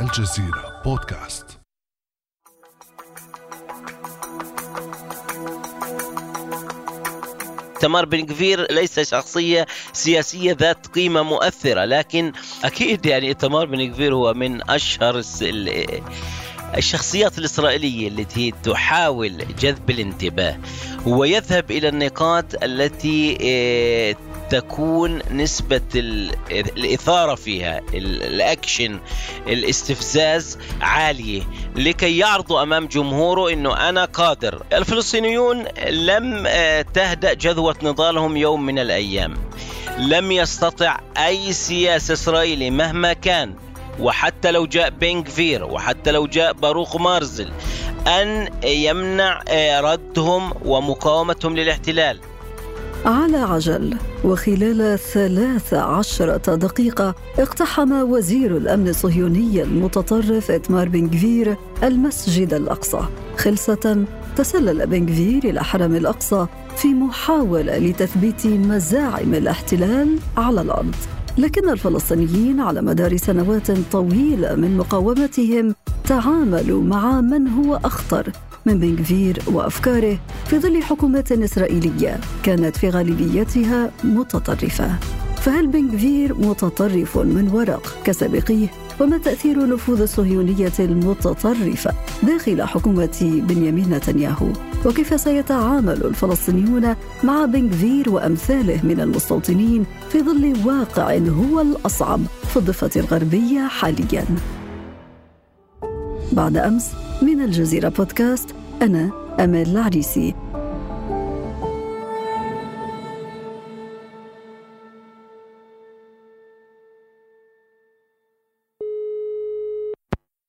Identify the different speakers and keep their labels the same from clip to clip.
Speaker 1: الجزيرة بودكاست.
Speaker 2: تمار بن كفير ليس شخصية سياسية ذات قيمة مؤثرة لكن أكيد يعني تمار بن كفير هو من أشهر الشخصيات الإسرائيلية التي تحاول جذب الانتباه. ويذهب إلى النقاط التي آه، تكون نسبة الإثارة فيها الأكشن الاستفزاز عالية. لكي يعرضوا أمام جمهوره أنه أنا قادر. الفلسطينيون لم آه، تهدأ جذوة نضالهم يوم من الأيام. لم يستطع أي سياسي إسرائيلي مهما كان. وحتى لو جاء بنكفير وحتى لو جاء باروخ مارزل أن يمنع آه، ردهم ومقاومتهم للاحتلال.
Speaker 3: على عجل. وخلال ثلاث عشرة دقيقة اقتحم وزير الأمن الصهيوني المتطرف إتمار بن كفير المسجد الأقصى. خلصة تسلل بن كفير إلى حرم الأقصى في محاولة لتثبيت مزاعم الاحتلال على الأرض. لكن الفلسطينيين على مدار سنوات طويلة من مقاومتهم تعاملوا مع من هو أخطر من بن كفير وأفكاره في ظل حكومات إسرائيلية كانت في غالبيتها متطرفة. فهل بن كفير متطرف من ورق كسابقيه؟ وما تأثير نفوذ الصهيونية المتطرفة داخل حكومة بنيامين نتنياهو؟ وكيف سيتعامل الفلسطينيون مع بن كفير وأمثاله من المستوطنين في ظل واقع هو الأصعب في الضفة الغربية حالياً؟ بعد أمس من الجزيرة بودكاست أنا أمال العريسي.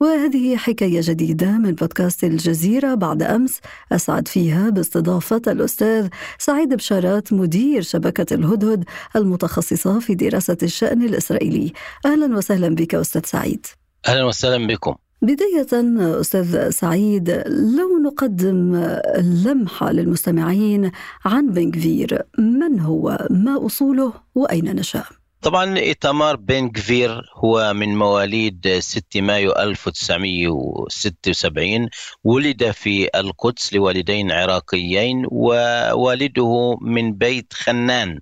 Speaker 3: وهذه حكاية جديدة من بودكاست الجزيرة بعد أمس أسعد فيها باستضافة الأستاذ سعيد بشارات مدير شبكة الهدهد المتخصصة في دراسة الشأن الإسرائيلي. أهلا وسهلا بك أستاذ سعيد.
Speaker 2: أهلا وسهلا بكم.
Speaker 3: بداية أستاذ سعيد لو نقدم لمحة للمستمعين عن بنكفير من هو؟ ما أصوله؟ وأين نشأ؟
Speaker 2: طبعا إيتامار بن كفير هو من مواليد 6 مايو 1976 ولد في القدس لوالدين عراقيين ووالده من بيت خنان.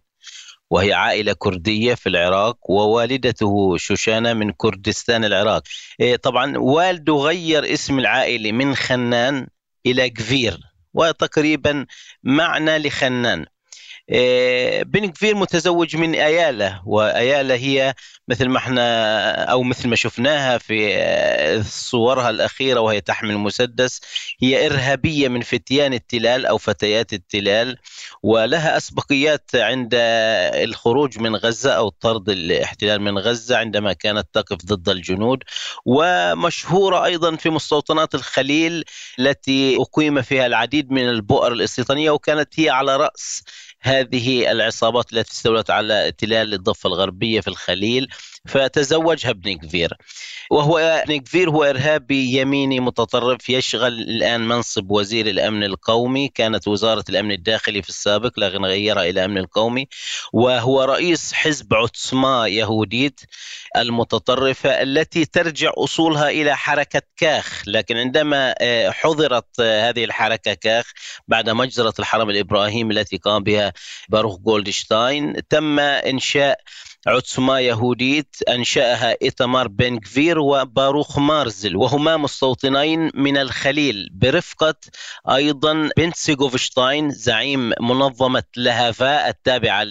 Speaker 2: وهي عائلة كردية في العراق ووالدته شوشانة من كردستان العراق. إيه، طبعا والده غير اسم العائلة من خنان إلى كفير وتقريبا معنى لخنان. بن كفير متزوج من أيالة وأيالة هي مثل ما إحنا أو مثل ما شفناها في آه، صورها الأخيرة وهي تحمل مسدس هي إرهابية من فتيان التلال أو فتيات التلال ولها أسبقيات عند الخروج من غزة أو طرد الاحتلال من غزة عندما كانت تقف ضد الجنود ومشهورة أيضا في مستوطنات الخليل التي أقيم فيها العديد من البؤر الاستيطانيه وكانت هي على رأس هذه العصابات التي استولت على تلال الضفة الغربية في الخليل فتزوجها ابن كفير. وهو ابن كفير هو إرهابي يميني متطرف يشغل الآن منصب وزير الأمن القومي. كانت وزارة الأمن الداخلي في السابق لكن غيرها إلى أمن القومي. وهو رئيس حزب عتسما يهوديت. المتطرفة التي ترجع أصولها إلى حركة كاخ. لكن عندما آه، حضرت آه، هذه الحركة كاخ بعد مجزرة الحرم الإبراهيمي التي قام بها باروخ جولدشتاين تم إنشاء عتسما يهوديت أنشأها إيتمار بن غفير وباروخ مارزل وهما مستوطنين من الخليل. برفقة أيضا بنتسي غوفشتاين زعيم منظمة لهافا التابعة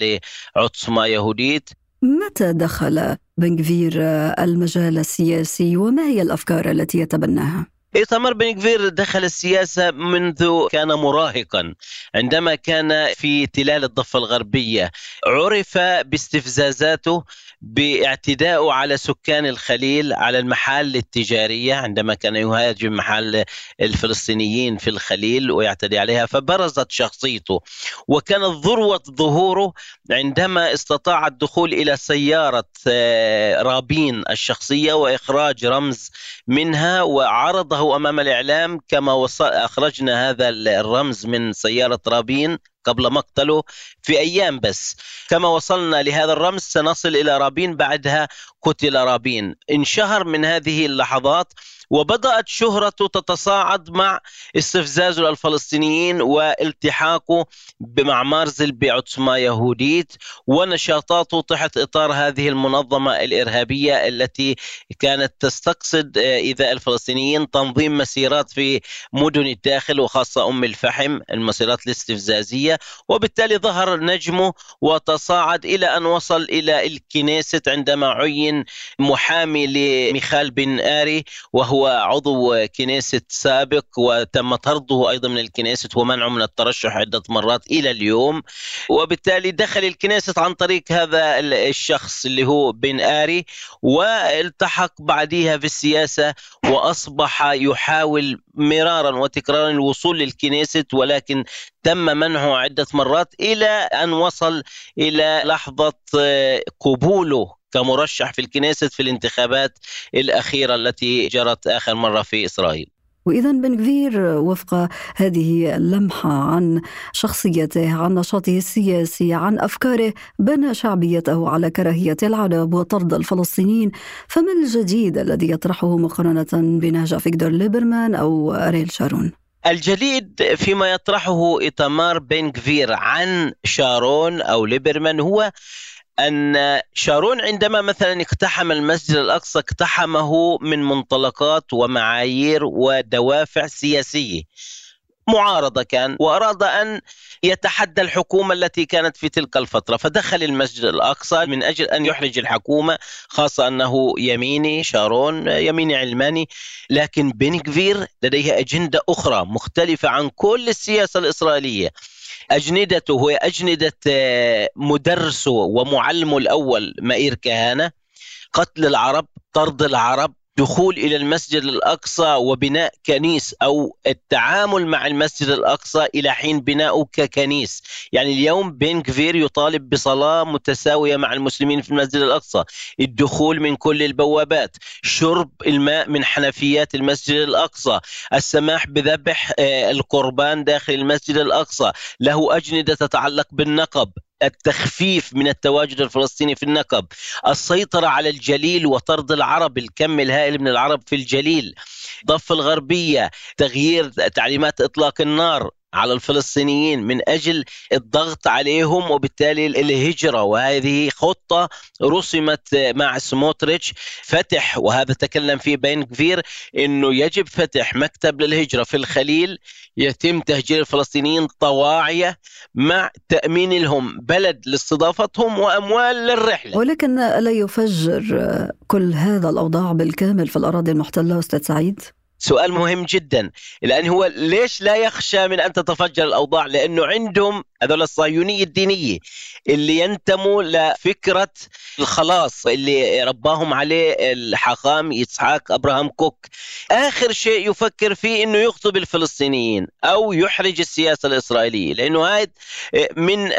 Speaker 2: لعتسما يهوديت.
Speaker 3: متى دخل بن كفير المجال السياسي وما هي الأفكار التي يتبناها؟
Speaker 2: إيتمار بن كفير دخل السياسة منذ كان مراهقا عندما كان في تلال الضفة الغربية. عرف باستفزازاته باعتداءه على سكان الخليل على المحال التجارية عندما كان يهاجم محل الفلسطينيين في الخليل ويعتدي عليها فبرزت شخصيته. وكانت ذروة ظهوره عندما استطاع الدخول إلى سيارة آه، رابين الشخصية وإخراج رمز منها وعرضه أمام الإعلام كما أخرجنا هذا الرمز من سيارة رابين قبل مقتله في أيام بس. كما وصلنا لهذا الرمز سنصل إلى رابين بعدها قتل رابين. انشهر من هذه اللحظات وبدأت شهرته تتصاعد مع استفزازه للفلسطينيين والتحاقه مع مارزل بعصمة يهوديت ونشاطاته تحت إطار هذه المنظمة الإرهابية التي كانت تستقصد إذا الفلسطينيين تنظيم مسيرات في مدن الداخل وخاصة أم الفحم المسيرات الاستفزازية. وبالتالي ظهر نجمه وتصاعد إلى أن وصل إلى الكنيست عندما عين محامي لميخال بن آري وهو عضو كنيسة سابق وتم طرده أيضا من الكنيسة ومنعه من الترشح عدة مرات إلى اليوم. وبالتالي دخل الكنيسة عن طريق هذا الشخص اللي هو بن آري والتحق بعدها في السياسة وأصبح يحاول مرارا وتكرارا الوصول للكنيسة ولكن تم منعه عدة مرات إلى أن وصل إلى لحظة قبوله كمرشح في الكنيست في الانتخابات الأخيرة التي جرت آخر مرة في إسرائيل.
Speaker 3: وإذا بن غفير وفق هذه اللمحة عن شخصيته عن نشاطه السياسي عن أفكاره بنى شعبيته على كراهية العرب وطرد الفلسطينيين فما الجديد الذي يطرحه مقارنة بنهج أفيغدور ليبرمان أو أريل شارون؟
Speaker 2: الجديد فيما يطرحه إتمار بن غفير عن شارون أو ليبرمان هو أن شارون عندما مثلا اقتحم المسجد الأقصى اقتحمه من منطلقات ومعايير ودوافع سياسية. معارضة كان وأراد أن يتحدى الحكومة التي كانت في تلك الفترة. فدخل المسجد الأقصى من أجل أن يحرج الحكومة خاصة أنه يميني شارون يميني علماني. لكن بن كفير لديه أجندة أخرى مختلفة عن كل السياسة الإسرائيلية. أجندته هي أجندة آه، مدرسه ومعلمه الأول مائير كهانة قتل العرب طرد العرب دخول إلى المسجد الأقصى وبناء كنيس أو التعامل مع المسجد الأقصى إلى حين بناؤه ككنيس، يعني اليوم بين كفير يطالب بصلاة متساوية مع المسلمين في المسجد الأقصى، الدخول من كل البوابات، شرب الماء من حنفيات المسجد الأقصى، السماح بذبح آه، القربان داخل المسجد الأقصى، له أجندة تتعلق بالنقب، التخفيف من التواجد الفلسطيني في النقب السيطرة على الجليل وطرد العرب الكم الهائل من العرب في الجليل ضف الغربية تغيير تعليمات إطلاق النار. على الفلسطينيين من أجل الضغط عليهم وبالتالي الهجرة. وهذه خطة رسمت مع سموتريتش فتح وهذا تكلم فيه بين كفير إنه يجب فتح مكتب للهجرة في الخليل. يتم تهجير الفلسطينيين طواعية مع تأمين لهم بلد لاستضافتهم وأموال للرحلة.
Speaker 3: ولكن لا يفجر كل هذا الأوضاع بالكامل في الأراضي المحتلة أستاذ سعيد؟
Speaker 2: سؤال مهم جدا لأن هو ليش لا يخشى من أن تتفجر الأوضاع؟ لأنه عندهم هذول الصهيونية الدينية اللي ينتموا لفكرة الخلاص اللي رباهم عليه الحاخام إسحاق أبراهام كوك. آخر شيء يفكر فيه أنه يخطب الفلسطينيين أو يحرج السياسة الإسرائيلية لأنه هذا من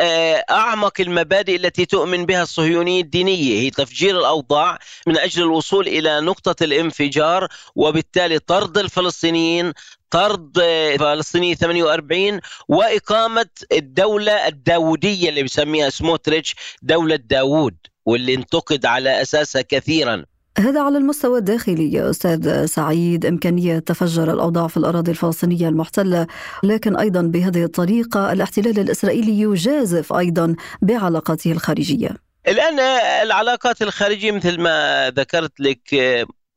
Speaker 2: أعمق المبادئ التي تؤمن بها الصهيونية الدينية هي تفجير الأوضاع من أجل الوصول إلى نقطة الانفجار وبالتالي طرد الفلسطينيين طرد فلسطيني 48 وإقامة الدولة الداودية اللي بيسميها سموتريتش دولة داوود واللي انتقد على أساسها كثيرا.
Speaker 3: هذا على المستوى الداخلي يا أستاذ سعيد. إمكانية تفجر الأوضاع في الأراضي الفلسطينية المحتلة. لكن أيضا بهذه الطريقة الاحتلال الإسرائيلي يجازف أيضا بعلاقاته الخارجية.
Speaker 2: الآن العلاقات الخارجية مثل ما ذكرت لك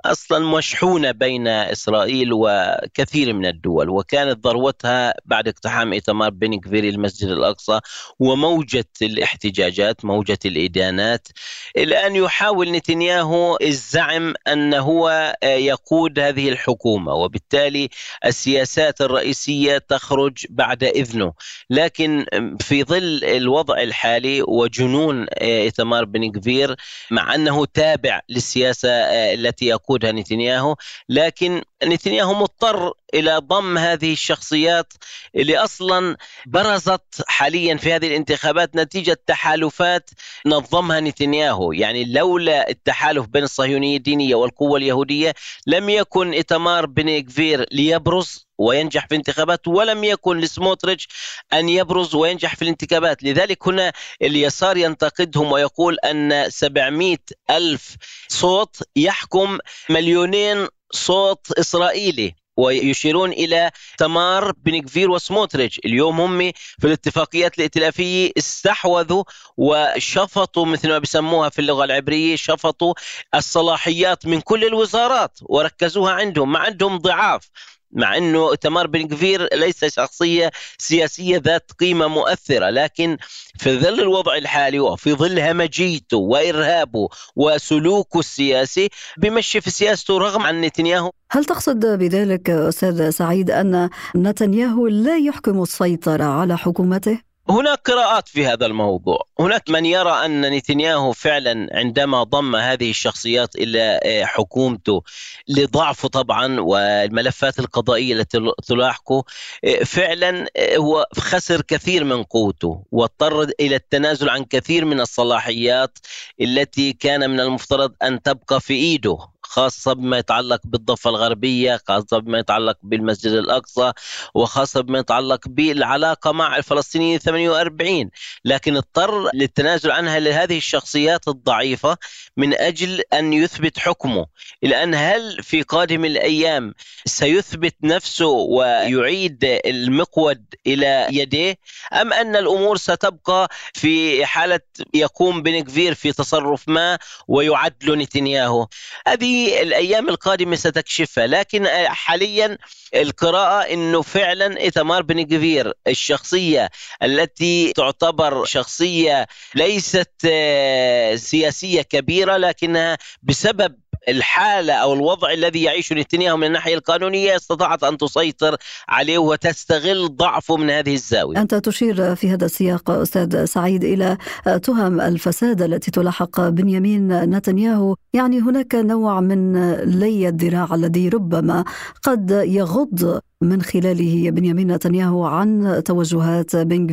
Speaker 2: أصلا مشحونة بين إسرائيل وكثير من الدول وكانت ذروتها بعد اقتحام إيتمار بن كفير المسجد الأقصى وموجة الاحتجاجات موجة الإدانات. الآن يحاول نتنياهو الزعم أن هو يقود هذه الحكومة وبالتالي السياسات الرئيسية تخرج بعد إذنه. لكن في ظل الوضع الحالي وجنون إيتمار بن كفير مع أنه تابع للسياسة التي يقود يقودها نتنياهو لكن نتنياهو مضطر إلى ضم هذه الشخصيات اللي أصلا برزت حاليا في هذه الانتخابات نتيجة تحالفات نظمها نتنياهو، يعني لولا التحالف بين الصهيونية الدينية والقوة اليهودية لم يكن ايتمار بن غفير ليبرز وينجح في الانتخابات ولم يكن لسموتريتش أن يبرز وينجح في الانتخابات. لذلك هنا اليسار ينتقدهم ويقول أن 700 ألف صوت يحكم مليونين صوت إسرائيلي ويشيرون إلى تمار بن كفير وسموتريتش. اليوم هم في الاتفاقيات الائتلافية استحوذوا وشفطوا مثل ما بيسموها في اللغة العبرية شفطوا الصلاحيات من كل الوزارات وركزوها عندهم ما عندهم ضعاف. مع إنه تمار بن كفير ليس شخصية سياسية ذات قيمة مؤثرة لكن في ظل الوضع الحالي وفي ظل همجيته وإرهابه وسلوكه السياسي بمشي في سياسته رغم عن نتنياهو
Speaker 3: هل تقصد بذلك أستاذ سعيد أن نتنياهو لا يحكم السيطرة على حكومته؟
Speaker 2: هناك قراءات في هذا الموضوع. هناك من يرى أن نتنياهو فعلا عندما ضم هذه الشخصيات إلى آه، حكومته لضعفه طبعا والملفات القضائية التي تلاحقه آه، فعلا آه، هو خسر كثير من قوته واضطر إلى التنازل عن كثير من الصلاحيات التي كان من المفترض أن تبقى في إيده. خاصة بما يتعلق بالضفة الغربية خاصة بما يتعلق بالمسجد الأقصى وخاصة بما يتعلق بالعلاقة مع الفلسطينيين 48 لكن اضطر للتنازل عنها لهذه الشخصيات الضعيفة من أجل أن يثبت حكمه. الآن هل في قادم الأيام سيثبت نفسه ويعيد المقود إلى يديه؟ أم أن الأمور ستبقى في حالة يقوم بن كفير في تصرف ما ويعدل نتنياهو هذه الأيام القادمة ستكشفها. لكن حاليا القراءة إنه فعلا ايتمار بن جفير الشخصية التي تعتبر شخصية ليست آه، سياسية كبيرة لكنها بسبب الحالة أو الوضع الذي يعيشه نتنياهو من الناحية القانونية استطاعت أن تسيطر عليه وتستغل ضعفه من هذه الزاوية.
Speaker 3: أنت تشير في هذا السياق أستاذ سعيد إلى تهم الفساد التي تلاحق بنيامين نتنياهو، يعني هناك نوع من لي الذراع الذي ربما قد يغض من خلاله بنيامين نتنياهو عن توجهات بن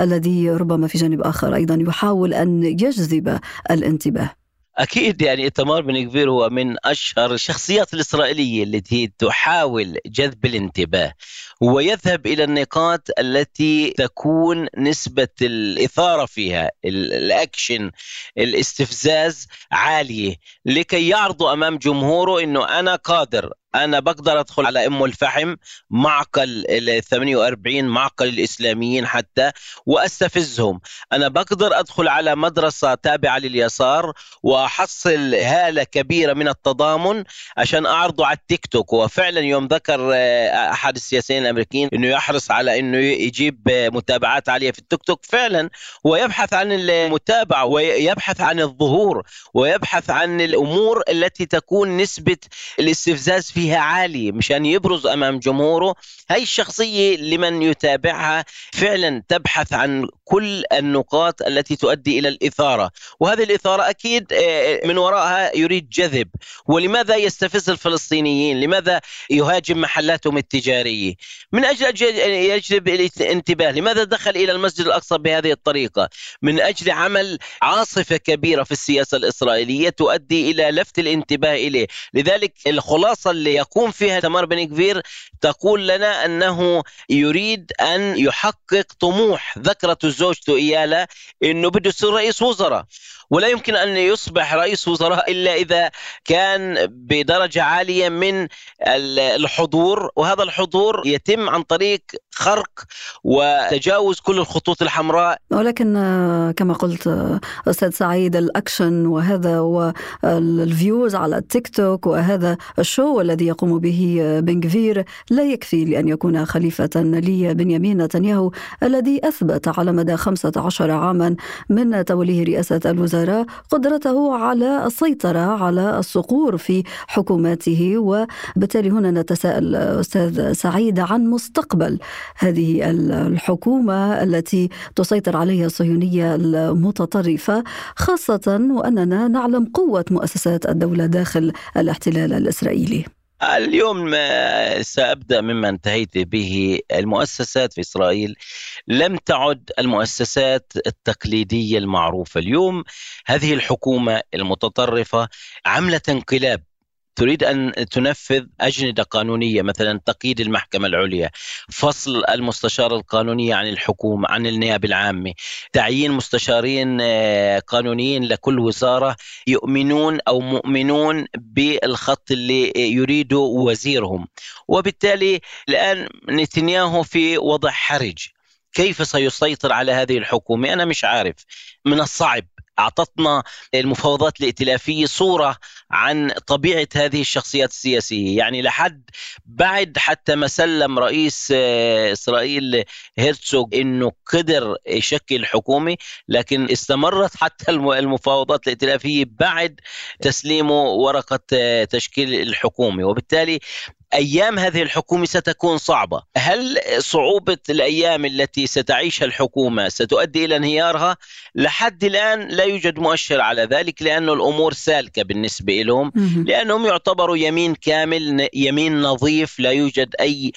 Speaker 3: الذي ربما في جانب آخر أيضا يحاول أن يجذب الانتباه.
Speaker 2: أكيد يعني تمار بن كبير هو من أشهر الشخصيات الإسرائيلية التي تحاول جذب الانتباه ويذهب إلى النقاط التي تكون نسبة الإثارة فيها الأكشن الاستفزاز عالية لكي يعرضوا أمام جمهوره إنه أنا قادر أنا بقدر أدخل على أم الفحم معقل ال 48 معقل الإسلاميين حتى وأستفزهم. أنا بقدر أدخل على مدرسة تابعة لليسار وأحصل هالة كبيرة من التضامن عشان أعرضه على التيك توك. وفعلا يوم ذكر آه، أحد السياسيين الأمريكيين إنه يحرص على إنه يجيب متابعات عالية في التيك توك فعلا هو يبحث عن المتابعة ويبحث عن الظهور ويبحث عن الأمور التي تكون نسبة الاستفزاز فيها عالي مشان يبرز أمام جمهوره. هاي الشخصية لمن يتابعها فعلا تبحث عن كل النقاط التي تؤدي إلى الإثارة. وهذه الإثارة أكيد آه، من وراءها يريد جذب. ولماذا يستفز الفلسطينيين؟ لماذا يهاجم محلاتهم التجارية؟ من أجل يجلب الانتباه لماذا دخل إلى المسجد الأقصى بهذه الطريقة؟ من أجل عمل عاصفة كبيرة في السياسة الإسرائيلية تؤدي إلى لفت الانتباه إليه. لذلك الخلاصة اللي يقوم فيها تمار بن كفير تقول لنا أنه يريد أن يحقق طموح ذكرته زوجته ايالا إنه بده يصير رئيس وزراء. ولا يمكن أن يصبح رئيس وزراء إلا إذا كان بدرجة عالية من الحضور وهذا الحضور يتم عن طريق خرق وتجاوز كل الخطوط الحمراء.
Speaker 3: ولكن كما قلت أستاذ سعيد الأكشن وهذا والفيوز على التيك توك وهذا الشو الذي يقوم به بن غفير لا يكفي لأن يكون خليفة لبنيامين نتنياهو الذي أثبت على مدى 15 عاما من توليه رئاسة الوزراء. الوزراء قدرته على السيطرة على الصقور في حكوماته وبالتالي هنا نتساءل أستاذ سعيد عن مستقبل هذه الحكومة التي تسيطر عليها الصهيونية المتطرفة خاصة وأننا نعلم قوة مؤسسات الدولة داخل الاحتلال الإسرائيلي.
Speaker 2: اليوم سأبدأ مما انتهيت به المؤسسات في إسرائيل. لم تعد المؤسسات التقليدية المعروفة اليوم. هذه الحكومة المتطرفة عملت انقلاب. تريد أن تنفذ أجندة قانونية مثلا تقييد المحكمة العليا، فصل المستشار القانوني عن الحكومة عن النيابة العامة، تعيين مستشارين آه، قانونيين لكل وزارة يؤمنون أو مؤمنون بالخط اللي يريده وزيرهم، وبالتالي الآن نتنياهو في وضع حرج. كيف سيسيطر على هذه الحكومة؟ أنا مش عارف. من الصعب. أعطتنا المفاوضات الائتلافية صورة عن طبيعة هذه الشخصيات السياسية، يعني لحد بعد حتى ما سلم رئيس آه، إسرائيل هيرتسوغ إنه قدر يشكل حكومة، لكن استمرت حتى المفاوضات الائتلافية بعد تسليمه ورقة آه، تشكيل الحكومة، وبالتالي أيام هذه الحكومة ستكون صعبة، هل صعوبة الأيام التي ستعيشها الحكومة ستؤدي إلى انهيارها؟ لحد الآن لا يوجد مؤشر على ذلك لأن الأمور سالكة بالنسبة لهم لأنهم يعتبروا يمين كامل يمين نظيف لا يوجد أي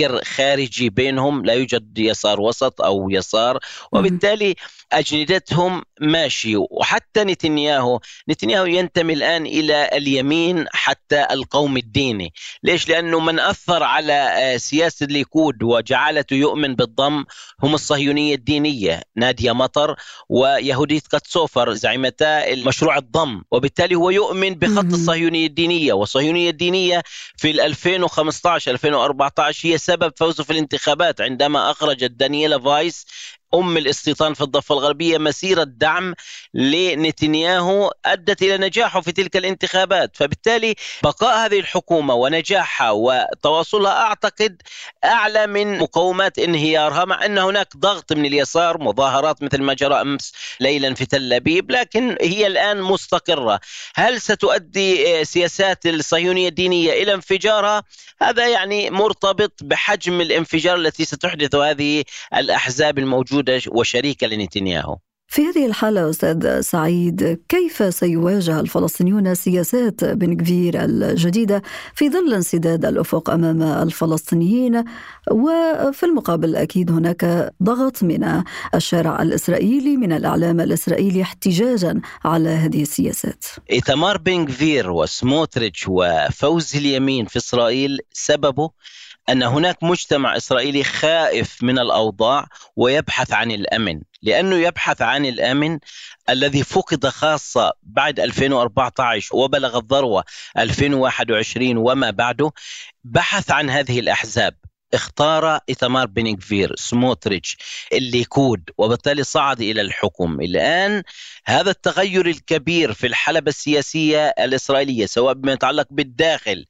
Speaker 2: معكر خارجي بينهم لا يوجد يسار وسط أو يسار وبالتالي أجندتهم ماشي. وحتى نتنياهو نتنياهو ينتمي الآن إلى اليمين حتى القوم الديني. ليش؟ لأنه من أثر على آه، سياسة الليكود وجعلته يؤمن بالضم هم الصهيونية الدينية نادية مطر ويهوديت كاتسوفر زعيمتا المشروع الضم. وبالتالي هو يؤمن بخط الصهيونية الدينية. والصهيونية الدينية في 2015 2014 هي سبب فوزه في الانتخابات عندما أخرجت دانييلا فايس أم الاستيطان في الضفة الغربية مسيرة دعم لنتنياهو أدت إلى نجاحه في تلك الانتخابات. فبالتالي بقاء هذه الحكومة ونجاحها وتواصلها أعتقد أعلى من مقومات انهيارها مع أن هناك ضغط من اليسار مظاهرات مثل ما جرى أمس ليلا في تل أبيب لكن هي الآن مستقرة. هل ستؤدي سياسات الصهيونية الدينية إلى انفجارها؟ هذا يعني مرتبط بحجم الانفجار التي ستحدث هذه الأحزاب الموجودة موجودة وشريكة لنتنياهو.
Speaker 3: في هذه الحالة أستاذ سعيد كيف سيواجه الفلسطينيون سياسات بن كفير الجديدة في ظل انسداد الأفق أمام الفلسطينيين؟ وفي المقابل أكيد هناك ضغط من الشارع الإسرائيلي من الإعلام الإسرائيلي احتجاجا على هذه السياسات.
Speaker 2: إتمار بن كفير وسموتريتش وفوز اليمين في إسرائيل سببه أن هناك مجتمع إسرائيلي خائف من الأوضاع ويبحث عن الأمن. لأنه يبحث عن الأمن الذي فقد خاصة بعد 2014 وبلغ الذروة 2021 وما بعده بحث عن هذه الأحزاب. اختار إتمار بن كفير سموتريتش الليكود وبالتالي صعد إلى الحكم. الآن هذا التغير الكبير في الحلبة السياسية الإسرائيلية سواء بما يتعلق بالداخل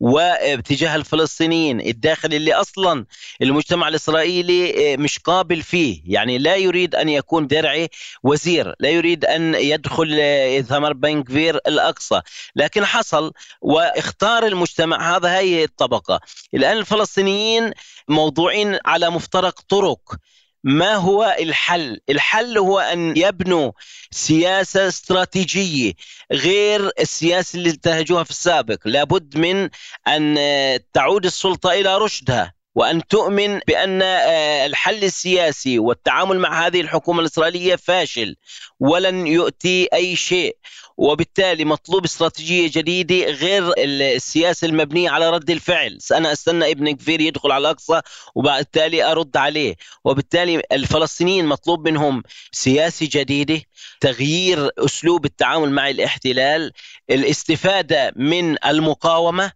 Speaker 2: واتجاه الفلسطينيين الداخل اللي أصلا المجتمع الإسرائيلي آه، مش قابل فيه. يعني لا يريد أن يكون درعي وزير لا يريد أن يدخل ثمر بن كفير الأقصى. لكن حصل واختار المجتمع هذا هي الطبقة. الآن الفلسطينيين موضوعين على مفترق طرق. ما هو الحل؟ الحل هو أن يبنوا سياسة استراتيجية غير السياسة اللي انتهجوها في السابق، لابد من أن تعود السلطة إلى رشدها وأن تؤمن بأن آه، الحل السياسي والتعامل مع هذه الحكومة الإسرائيلية فاشل ولن يؤتي أي شيء وبالتالي مطلوب استراتيجية جديدة غير السياسة المبنية على رد الفعل. أنا استنى ابن كفير يدخل على الأقصى وبالتالي أرد عليه. وبالتالي الفلسطينيين مطلوب منهم سياسة جديدة تغيير أسلوب التعامل مع الاحتلال الاستفادة من المقاومة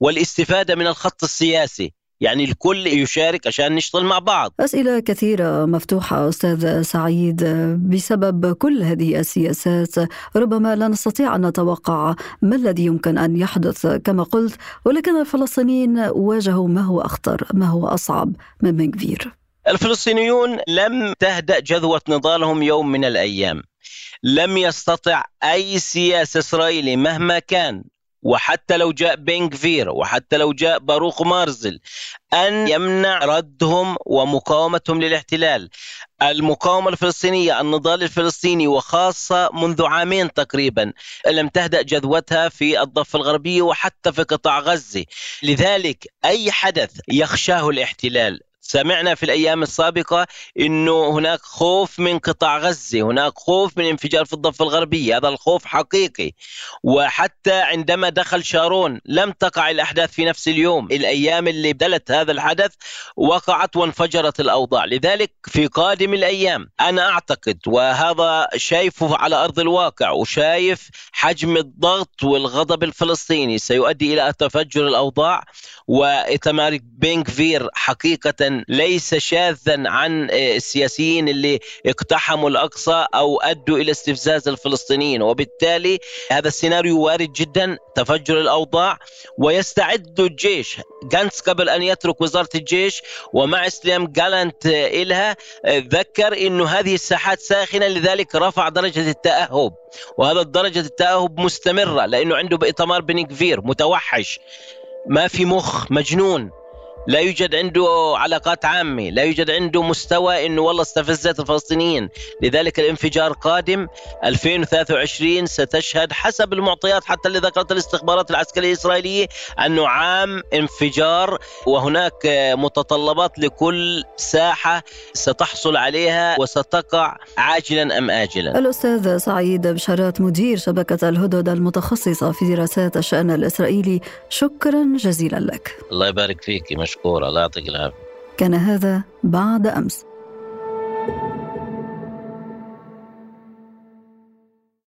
Speaker 2: والاستفادة من الخط السياسي. يعني الكل يشارك عشان نشتغل مع بعض.
Speaker 3: أسئلة كثيرة مفتوحة أستاذ سعيد. بسبب كل هذه السياسات ربما لا نستطيع أن نتوقع ما الذي يمكن أن يحدث. كما قلت ولكن الفلسطينيين واجهوا ما هو أخطر ما هو أصعب من بن كفير
Speaker 2: الفلسطينيون لم تهدأ جذوة نضالهم يوم من الأيام. لم يستطع أي سياسة إسرائيلي مهما كان. وحتى لو جاء بنغفير وحتى لو جاء باروخ مارزل أن يمنع ردهم ومقاومتهم للاحتلال. المقاومة الفلسطينية النضال الفلسطيني وخاصة منذ عامين تقريبا لم تهدأ جذوتها في الضفة الغربية وحتى في قطاع غزة. لذلك أي حدث يخشاه الاحتلال سمعنا في الأيام السابقة إنه هناك خوف من قطاع غزة، هناك خوف من انفجار في الضفة الغربية، هذا الخوف حقيقي. وحتى عندما دخل شارون لم تقع الأحداث في نفس اليوم، الأيام اللي بدلت هذا الحدث وقعت وانفجرت الأوضاع، لذلك في قادم الأيام أنا أعتقد وهذا شايفه على أرض الواقع وشايف حجم الضغط والغضب الفلسطيني سيؤدي إلى تفجر الأوضاع وإتمار بينكفير ليس شاذا عن آه، السياسيين اللي اقتحموا الأقصى أو أدوا إلى استفزاز الفلسطينيين. وبالتالي هذا السيناريو وارد جدا تفجر الأوضاع ويستعد الجيش. جانس قبل أن يترك وزارة الجيش ومع استلام جالنت إلها آه، ذكر أنه هذه الساحات ساخنة لذلك رفع درجة التأهب. وهذا درجة التأهب مستمرة لأنه عنده بإتمار بن متوحش ما في مخ مجنون. لا يوجد عنده علاقات عامة لا يوجد عنده مستوى أنه والله استفزت الفلسطينيين. لذلك الانفجار قادم 2023 ستشهد حسب المعطيات حتى اللي ذكرت الاستخبارات العسكرية الإسرائيلية أنه عام انفجار وهناك متطلبات لكل ساحة ستحصل عليها وستقع عاجلا أم آجلا.
Speaker 3: الأستاذ سعيد بشارات مدير شبكة الهدد المتخصصة في دراسات الشأن الإسرائيلي شكرا جزيلا لك.
Speaker 2: الله يبارك فيك مش مشكورة. الله يعطيك العافية.
Speaker 3: كان هذا بعد أمس.